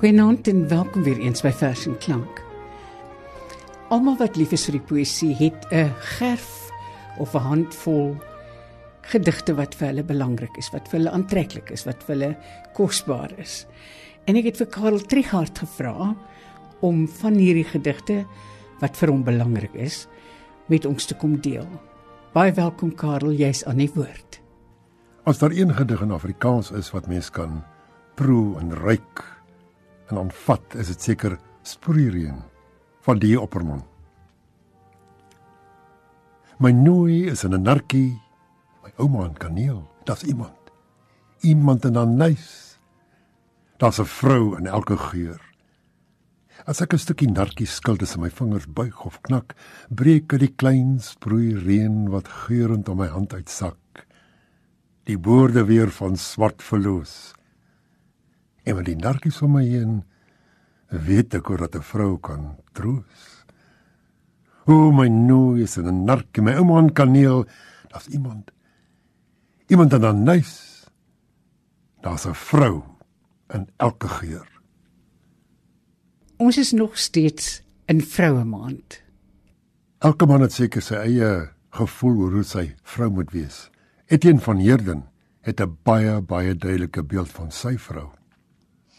Goeienaand en welkom weer eens by Vers en Klank. Almal wat lief is vir die poësie het 'n gerf of 'n handvol gedigte wat vir hulle belangrik is, wat vir hulle aantreklik is, wat vir hulle kosbaar is. En ek het vir Karel Trigard gevra om van hierdie gedigte wat vir hom belangrik is met ons te kom deel. Baie welkom Karel, jy's aan die woord. As daar een gedig in Afrikaans is wat mens kan proe en ruik en aanvat, is dit seker Sproeireen van die Opperman. My nooi is in 'n narkie, my ouma in kaneel, daar's iemand. Iemand in 'n nuis. Daar's 'n vrou in elke geur. As ek 'n stukkie narkie skil tussen my vingers buig of knak, breek dit die klein sproei reën wat geurend om my hand uitsak. Die woorde weer van swart verloos. En met die narkies om my heen, weet ek hoe dat 'n vrou kan troos. O my nooi is 'n narkie, my ouma aan kaneel, daar's iemand. Iemand in 'n nuis. Daar's 'n vrou in elke geur. Ons is nog steeds in vroue maand. Elke man het seker sy eie gevoel oor hoe sy vrou moet wees. Etienne van Heerden het 'n baie baie duidelike beeld van sy vrou.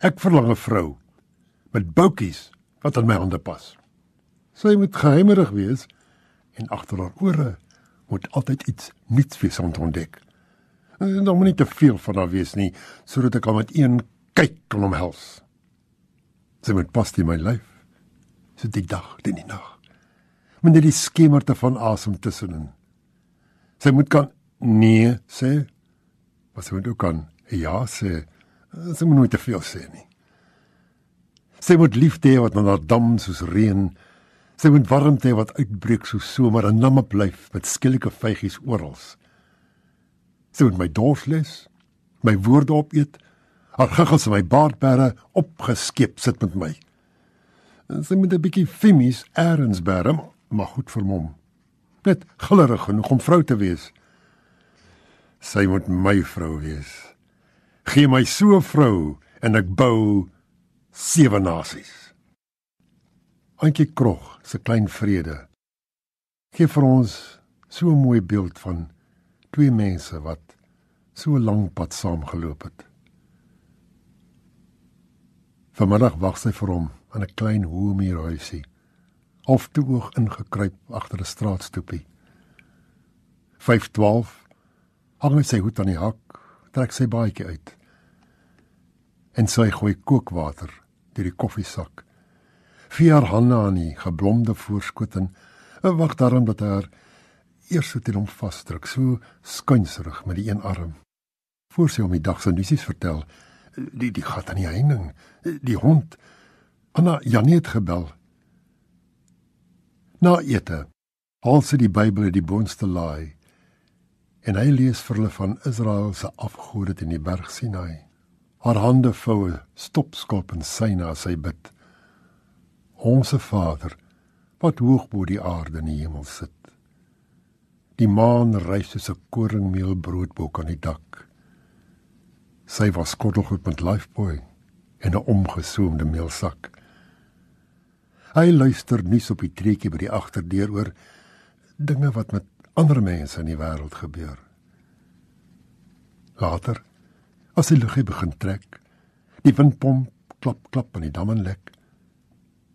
Ek verlang 'n vrou met boutjies wat aan my hande pas. Sy moet geheimerig wees en agter haar ore moet altyd iets nuuts wees om te ontdek. En dan moet nie te veel van haar wees nie, sodat ek al met een kyk kan omhels. Sy moet pas in my lyf. So die dag, die nag. Moet net die skemerte van asem tussenin. Sy moet kan nee sê. Wat sy moet ook kan ja sê. Sy moet nooit te veel sê nie. Sy moet liefde hê wat na haar dam soos reën. Sy moet warmte hê wat uitbreek soos somer en namme bly met skielike vygies oral. Sy moet my dors les, my woorde opeet Haar giggels en my baardperre opgeskep sit met my. En sy moet 'n bietjie femies eers bære, maar goed vir hom. Net glillerig genoeg om vrou te wees. Sy moet my vrou wees. Gee my so 'n vrou en ek bou sewe nasies. Antjie Krog se klein vrede. Gee vir ons so 'n mooi beeld van twee mense wat so 'n lang pad saamgeloop het. Vanmiddag wag sy vir hom in 'n klein hoëmuurhuisie, of toe oog ingekruip agter 'n straatstoepie. 512 hang hy sy hoed aan die hak, trek sy baadjie uit. En sy gooi kookwater deur die koffiesak. Vier hande aan die geblomde voorskot en wag daarom dat haar eers so teen hom vasdruk, so skuinserig met die een arm. Voor sy hom die dag se nuus vertel, die die gat aan die heining, die hond. Anna Janet gebel. Na ete haal sy die Bybel uit die boonste laai en hy lees vir hulle van Israel se afgode in die berg Sinai. Haar hande voue stopskop en sy na sy bid. Onse Vader wat hoog bo die aarde in die hemel sit. Die maan rys soos 'n koringmeelbroodbok aan die dak. Sy was skottelgoed met lifeboy en 'n omgesoomde meelsak. Hy luister nuus op die treetjie by die agterdeur oor dinge wat met ander mense in die wêreld gebeur. Later, as die lug begin trek, die windpomp klap klap en die dam en lek,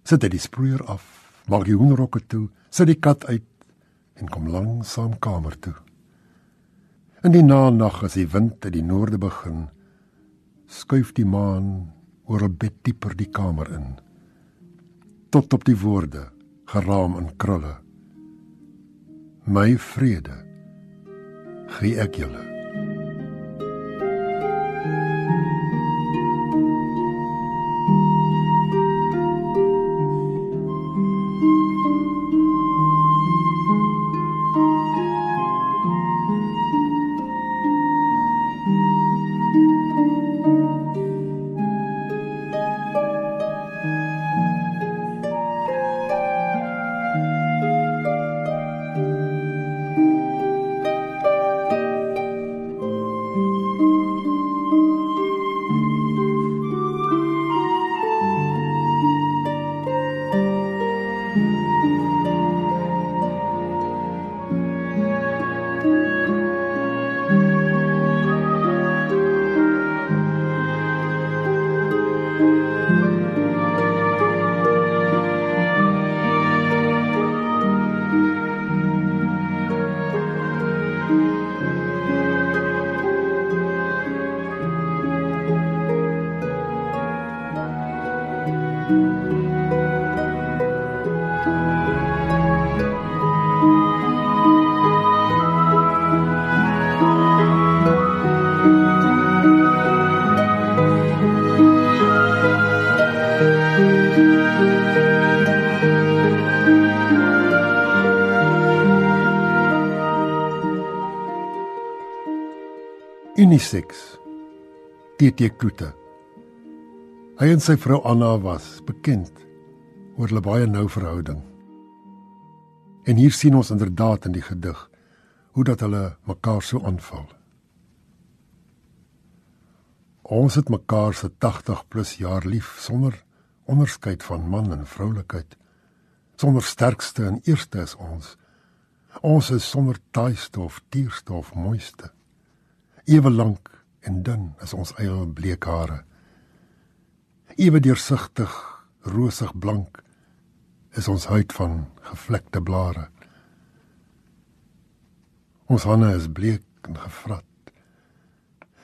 sit hy die sproeier af, maak die hoenderhokke toe, sit die kat uit en kom langsaam kamer toe. In die nag as die wind uit die noorde begin, skuif die maan oor 'n bed dieper die kamer in tot op die woorde geraam in krulle my vrede gee ek julle Unisex. TT Kloete. Hy en sy vrou Anna was bekend oor hulle baie nou verhouding. En hier sien ons inderdaad in die gedig hoe dat hulle mekaar so aanval. Ons het mekaar se 80 plus jaar lief sonder onderskeid van man en vroulikheid. Sonder sterkste en eerste is ons. Ons is sonder taaiste of tierste of mooiste. Ewe lank en dun is ons eie bleek hare. Ewe deursigtig, rosig blank is ons huid van gevlekte blare. Ons hande is bleek en gevrat.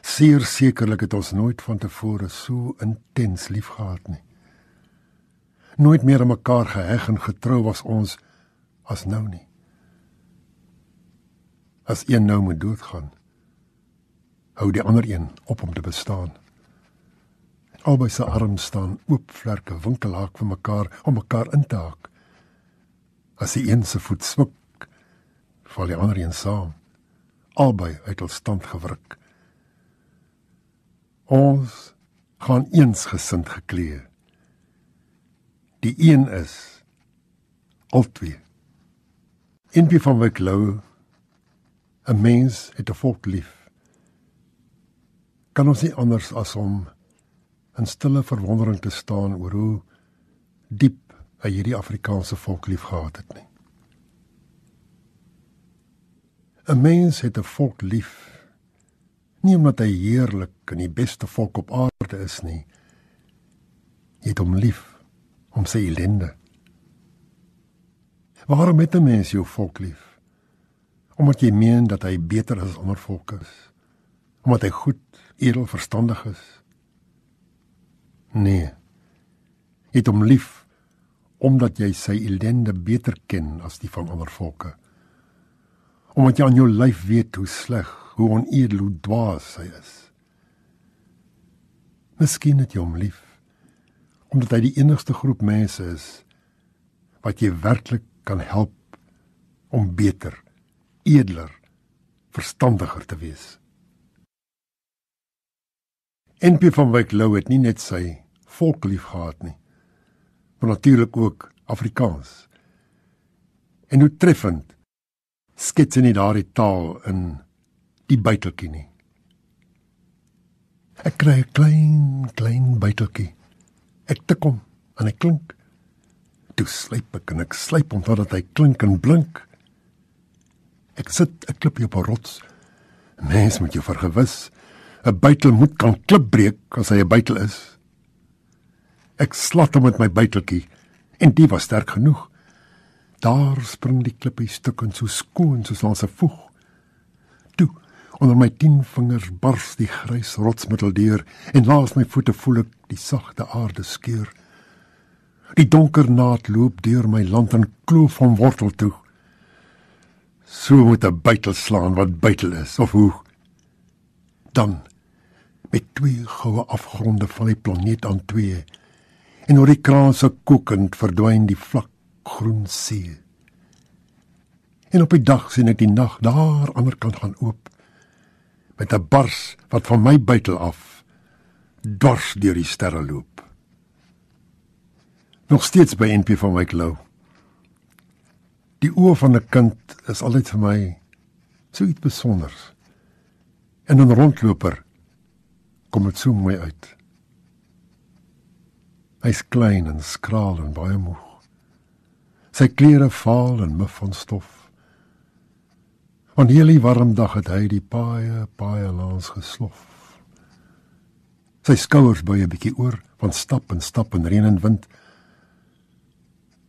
Seer sekerlik het ons nooit van tevore so intens liefgehad nie. Nooit meer aan mekaar geheg en getrou was ons as nou nie. As een nou moet doodgaan, hou die ander een op om te bestaan. Albei se arms staan oop vlerke winkelhaak vir mekaar om mekaar in te haak. As die een se voet swik, val die ander een saam. Albei uit hul stand gewruk. Ons gaan eensgesind geklee. Die een is altwee. In wie van wyk lou 'n mens het 'n volk lief. Kan ons nie anders as om in stille verwondering te staan oor hoe diep hy hierdie Afrikaanse volk liefgehad het nie. 'n Mens het 'n volk lief nie omdat hy heerlik en die beste volk op aarde is nie. Jy het hom lief om sy ellende. Waarom het 'n mens jou volk lief? Omdat jy meen dat hy beter as ander volke is. Omdat hy goed, edel, verstandig is. Nee. Jy het hom lief omdat jy sy ellende beter ken as die van ander volke. Omdat jy aan jou lyf weet hoe sleg, hoe onedel, hoe dwaas hy is. Miskien het jy hom lief omdat hy die enigste groep mense is wat jy werklik kan help om beter, edeler, verstandiger te wees. NP van Wyk Lou het nie net sy volk lief gehad nie, maar natuurlik ook Afrikaans. En hoe treffend skets hy daardie taal in die buiteltjie nie. Ek kry 'n klein klein buiteltjie. Ek tik hom en hy klink. Toe slyp ek en ek slyp hom totdat hy klink en blink. Ek sit 'n klippie op 'n rots. Mens moet jou vergewis. 'n Buitel moet kan klip breek as hy 'n buitel is. Ek slat hom met my buiteltjie en dit was sterk genoeg. Daar spring die klippie stukkend so skoon soos langs 'n voeg. Toe Onder my 10 vingers bars die grys rotsmiddel deur en langs my voete voel ek die sagte aarde skeur. Die donker naad loop deur my land en kloof van wortel toe. So moet 'n buitel slaan wat buitel is of hoe. Dan met twee goue afgronde van die planeet aan twee en oor die kraanse kokend verdwyn die vlak groen see. En op die dag sien ek die nag daar aan die ander kant gaan oop met 'n bars wat van my buitel af dors deur die sterre loop. Nog steeds by NP van Wyk Lou. Die oë van 'n kind is altyd vir my so iets besonders. En 'n rondloper kom dit so mooi uit. Hy's klein en skraal en baie moeg. Sy klere vaal en mif van stof. Van hierdie warm dag het hy die paaie, paaie langs geslof. Sy skouers buig 'n bietjie oor van stap en stap in reën en wind.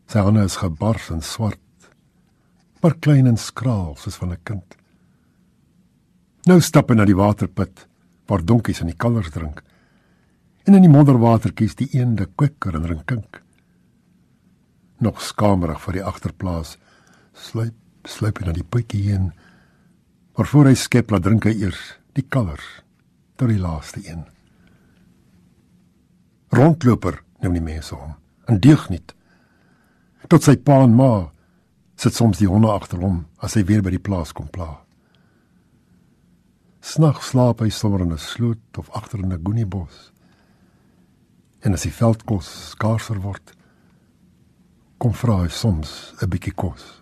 Sy hande is gebars en swart, maar klein en skraal soos van 'n kind. Nou stap hy na die waterput waar donkies en die kalvers drink. En in die modderwatertjies die eende kwikker en rinkink. Nog skamerig vir die agterplaas, sluip sluip na die putjie heen Maar voor hy skep, laat drink hy eers die kalvers tot die laaste een. Rondloper neem die mense om. En deug nie. Tot sy pa en ma sit soms die honde agter hom as hy weer by die plaas kom pla. Snags slaap hy sommer in 'n sloot of agter in 'n goeniebos. En as die veldkos skaarser word, kom vra hy soms 'n bietjie kos.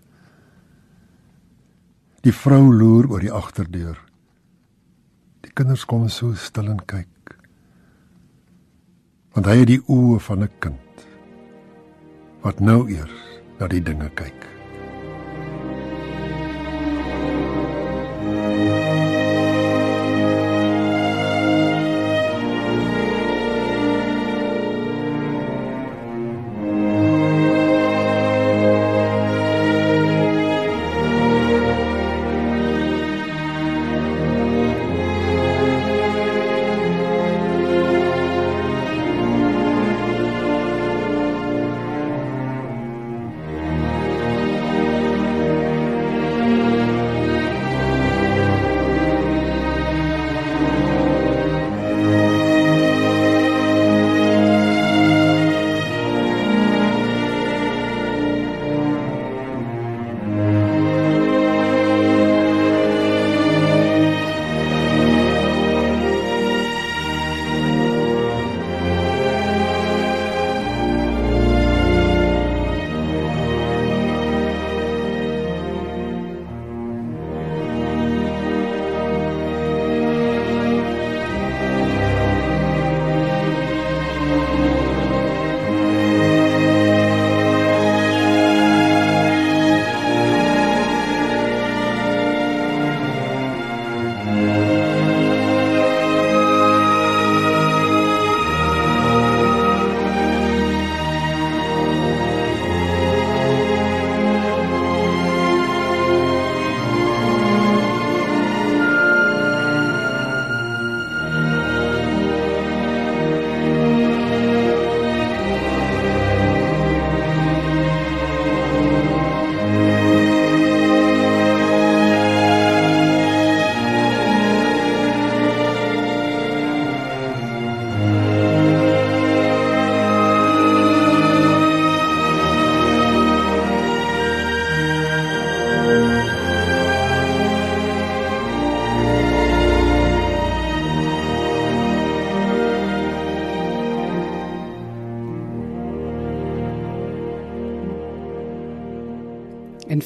Die vrou loer oor die agterdeur. Die kinders kom so stil en kyk. Want hy het die oë van 'n kind wat nou eers na die dinge kyk.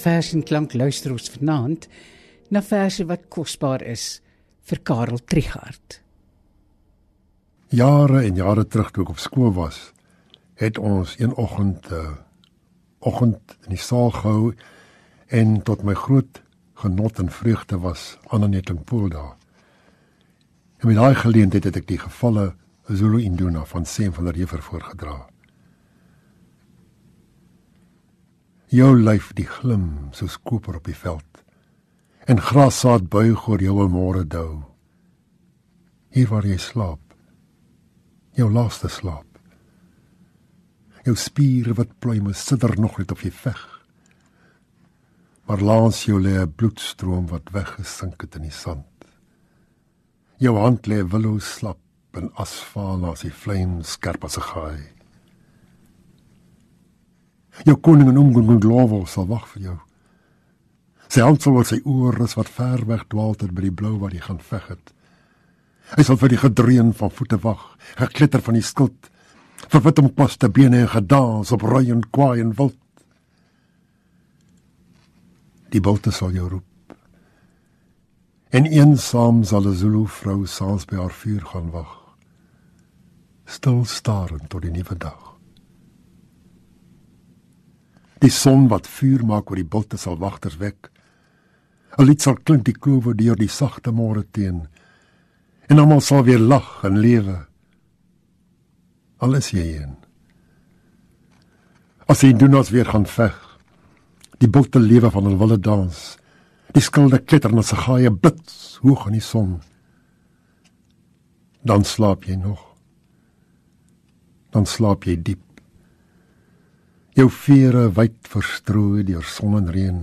Vers en klank luister ons vanaand na verse wat kosbaar is vir Karel Trigard. Jare en jare terug toe ek op skool was, het ons een oggend 'n uh, eh, oggend in die saal gehou en tot my groot genot en vreugde was Anneting Pool daar. En met daai geleentheid het ek die gevalle Zulu Induna van Sem van der Heever voorgedra. Jou lyf die glim soos koper op die veld. En grassaad buig oor jou môre dou. Hier waar jy slaap. Jou laaste slaap. Jou spiere wat ploeime sidder nog net of jy veg. Maar langs jou lê 'n bloedstroom wat weggesink het in die sand. Jou hand lê willow slap en asfaal as die vlam skerp as 'n gaai Jou koning en ongun glowo sal wag vir jou. Sy hand sal oor sy oor is wat ver weg dwaal ter by die blou waar hy gaan veg het. Hy sal vir die gedreun van voete wag, gekletter van die skild, vir wat hom pas te bene en gedans op rooi en kwaai en wild. Die bolte sal jou roep. En eensaam sal 'n Zulu vrou saans by haar vuur gaan wag. Stil starend tot die nuwe dag. Die son wat vuur maak oor die bulte sal wagters wek. 'n Lied sal klink die klowe deur die sagte môre teen. En almal sal weer lag en lewe. Alles jy een. As jy doen ons weer gaan veg. Die bulte lewe van 'n wilde dans. Die skilde kletter na se gaie blits hoog in die son. Dan slaap jy nog. Dan slaap jy diep jou vere wyd verstrooi deur son en reën.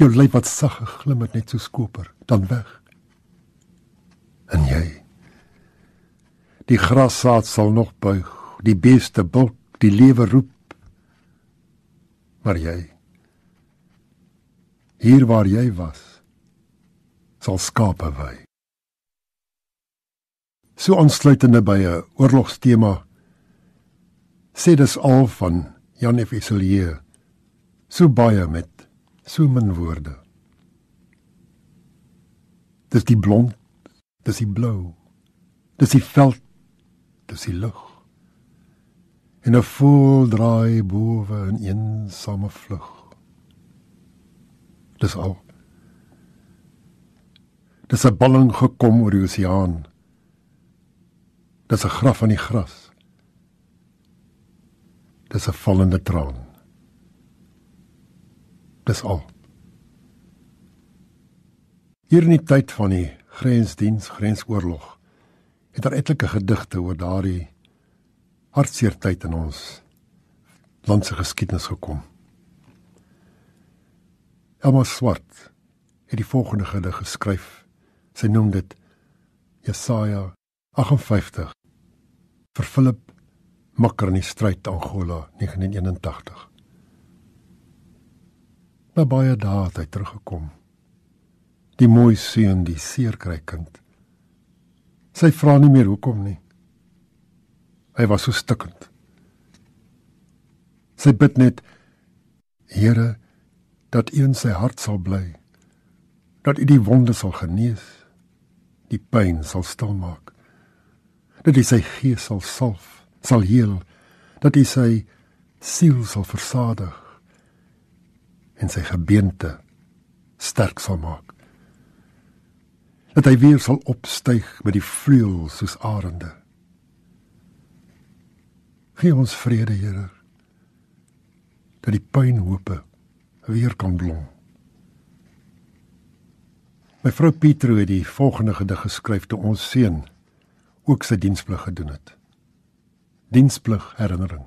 Jou lyf wat sag glim het net so skoper dan weg. En jy? Die grassaad sal nog buig die beeste bulk die lewe roep. Maar jy? Hier waar jy was sal skape wy So aansluitende by 'n oorlogstema sê dis al van Jan F. Isolier. So baie met so min woorde. Dis die blond, dis die blou. Dis die veld, dis die lug. En 'n voel draai bowe in eensame vlug. Dis al. Dis 'n balling gekom oor die oseaan. Dis 'n graf aan die gras. Dis 'n vallende traan. Dis al. Hier in die tyd van die grensdiens, grensoorlog, het daar etlike gedigte oor daardie hartseer tyd in ons land se geskiedenis gekom. Elma Swart het die volgende gedig geskryf Sy noem dit Jesaja 58 vir Philip Makker in die stryd Angola 1981. Na baie dae het hy teruggekom. Die mooi seun, die seerkry kind. Sy vra nie meer hoekom nie. Hy was so stikkend. Sy bid net Here dat U in sy hart sal bly. Dat U die wonde sal genees die pyn sal stilmaak. Dat hy sy gees sal salf, sal heel, dat hy sy siel sal versadig en sy gebeente sterk sal maak. Dat hy weer sal opstyg met die vleuels soos arende. Gee ons vrede, Here, dat die pynhope weer kan blom. My vrou Pietro het die volgende gedig geskryf toe ons seun ook sy diensplig gedoen het. Diensplig herinnering.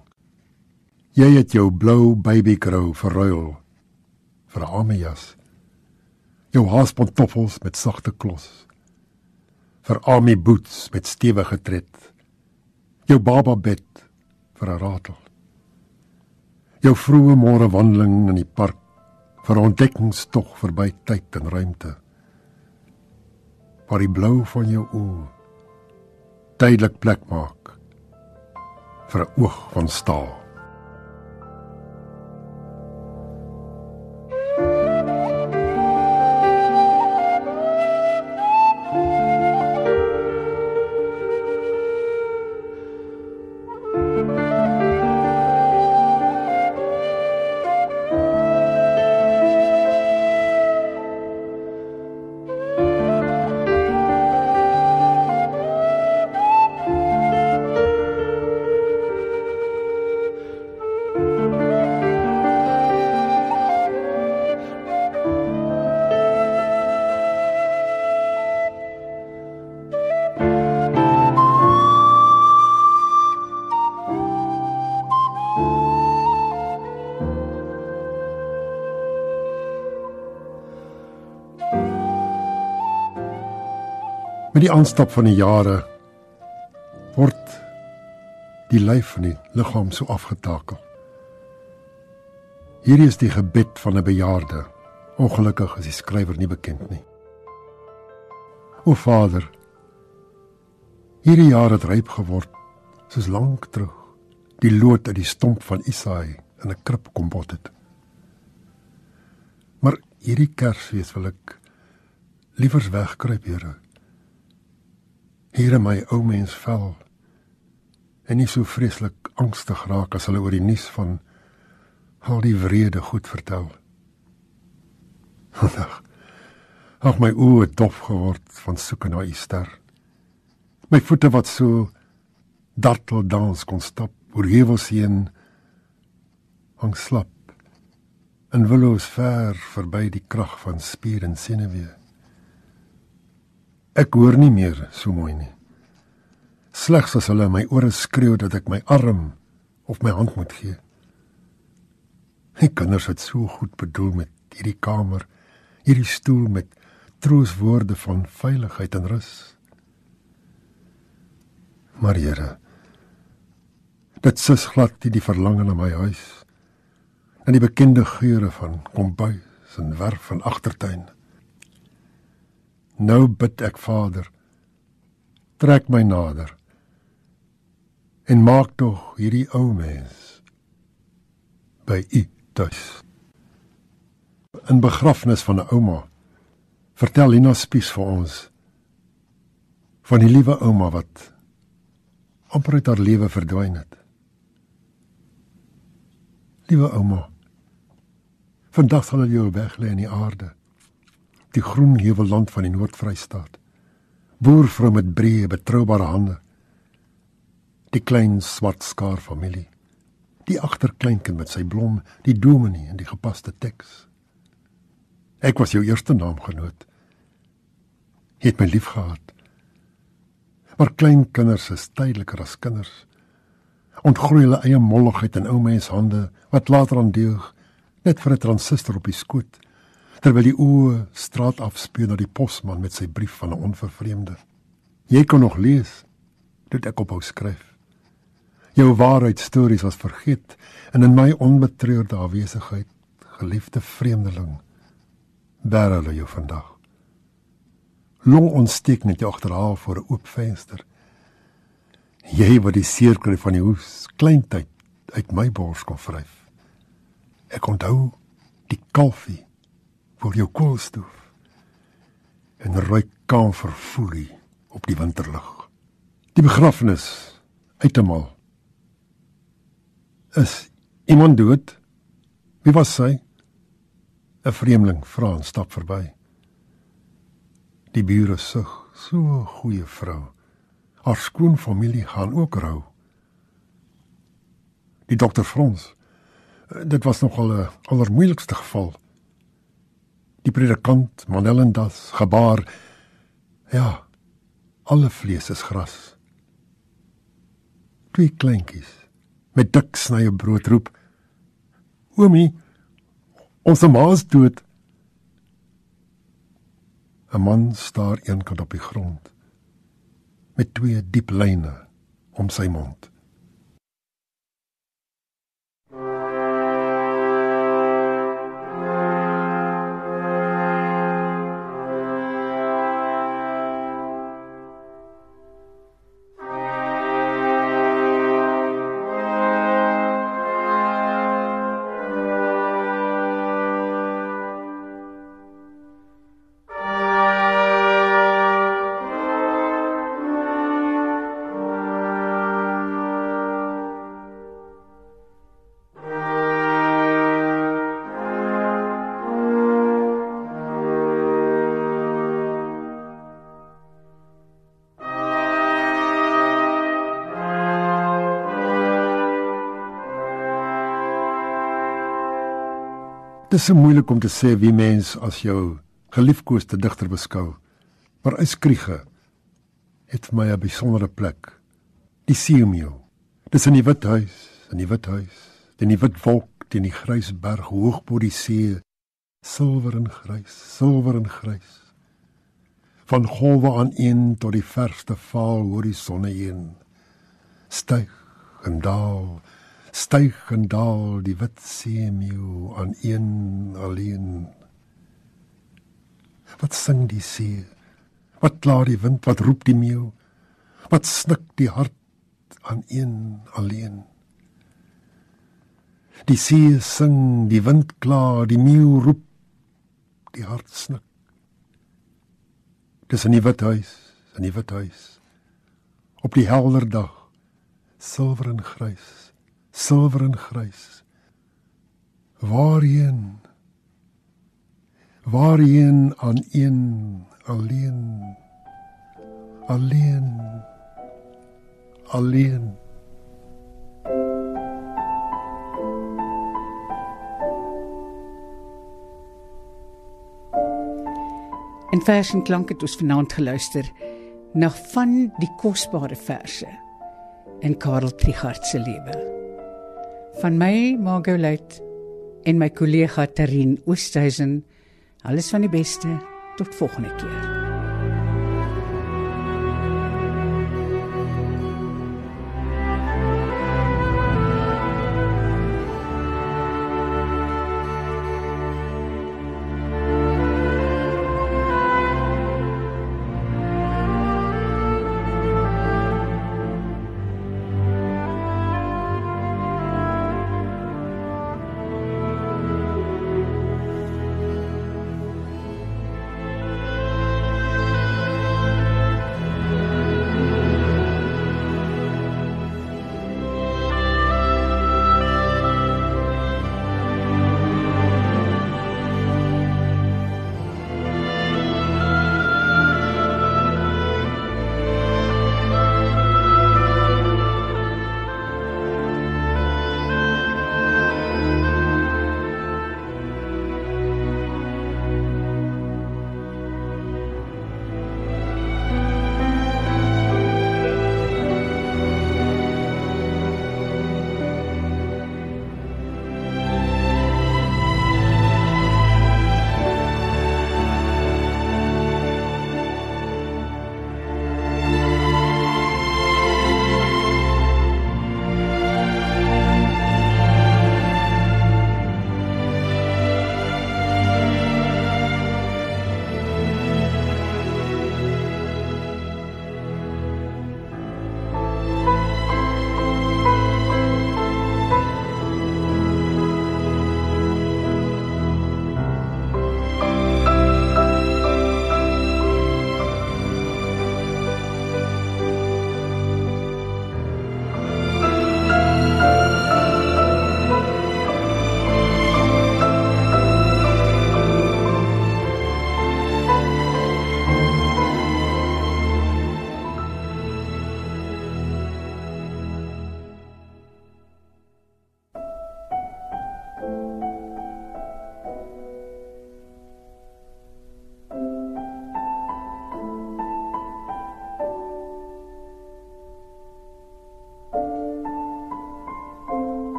Jy het jou blou babykrou verruil vir 'n amias. Jou haaspantoffels met sagte klos vir army boots met stewige tred. Jou baba bed vir 'n ratel. Jou vroeë môre wandeling in die park vir ontdekkingstog verby tyd en ruimte waar die blou van jou oë tydelik plek maak vir 'n oog van staal. Met die aanstap van die jare word die lyf van die liggaam so afgetakel. Hierdie is die gebed van 'n bejaarde. Ongelukkig is die skrywer nie bekend nie. O Vader, hierdie jaar het ryp geword soos lank terug die lood uit die stomp van Isaai in 'n krib kom bot het. Maar hierdie Kersfees wil ek liewers wegkruip, Here hier in my ou mens vel en nie so vreeslik angstig raak as hulle oor die nuus van al die wrede goed vertel. Ag, ag my oë dof geword van soeke na u ster. My voete wat so dartel dans kon stap oor heuwels heen hang slap en willoos ver verby die krag van spier en senuwee. Ek hoor nie meer so mooi nie. Slegs as hulle my ore skreeu dat ek my arm of my hand moet gee. Ek kinders het so goed bedoel met hierdie kamer, hierdie stoel met trooswoorde van veiligheid en rus. Maar Here, dit sus glad die, die verlange na my huis en die bekende geure van kombuis en werf en agtertuin. Nou bid ek Vader, trek my nader en maak tog hierdie ou mens by u tuis. In begrafnis van 'n ouma vertel Lina Spies vir ons van die liewe ouma wat amper uit haar lewe verdwyn het. Liewe ouma, vandag sal jy weg lê in die aarde. Die groen heuwelland van die Noord-Vrystaat. Boervrou met breë, betroubare hande. Die klein swart skaar familie. Die agterkleinkind met sy blom, die dominee en die gepaste teks. Ek was jou eerste naamgenoot. Jy het my liefgehad. Maar klein kinders is tydsliker as kinders. Ontgroei hulle eie molligheid in ou mens hande wat later aan deug net vir 'n transistor op die skoot terwyl die oë straat afspeel na die posman met sy brief van 'n onvervreemde. Jy kon nog lees dit ek ophou skryf. Jou waarheid stories was vergeet en in my onbetreurde afwesigheid geliefde vreemdeling bær hulle jou vandag. Long ontsteek net agterhaal voor 'n oop venster. Jy wat die seerkry van die hoes kleintyd uit my bors kon vryf. Ek onthou die kalfie voor jou koolstoof en ruik kamferfoelie op die winterlig. Die begrafnis uittemal. Is iemand dood? Wie was sy? 'n Vreemdeling vra en stap verby. Die bure sug, so goeie vrou. Haar skoon familie gaan ook rou. Die dokter Frans dit was nogal 'n allermoeilikste geval. Die predikant Manelendas gebaar ja, alle vlees is gras. Twee kleintjies met dik snye brood roep: "Oomie, ons ma is dood." 'n Man staar eenkant op die grond met twee diep lyne om sy mond. Dit is so moeilik om te sê wie mens as jou geliefkoeste digter beskou. Maar Eskriege het vir my 'n besondere plek. Die Siemio. Dis in die wit huis, in die wit huis, in die wit wolk teen die grys berg hoog bo die see, silwer en grys, silwer en grys. Van golwe aan een tot die verste vaal horisonne heen. Styg en daal styg en daal die wit seemeeu aan een alleen. Wat sing die see? Wat kla die wind? Wat roep die meeu wat snik die hart aan een alleen? Die see sing die wind kla die meeu roep die hart snik. Dis in die wit huis in die wit huis. Op die helder dag silwer en grys silwer en grys. Waarheen? Waarheen aan een alleen? Alleen. Alleen. En vers en klank het ons vanaand geluister na van die kosbare verse in Karel Trigard se lewe van my Margolite en my kollega Terin Oosthuizen alles van die beste tot volgende keer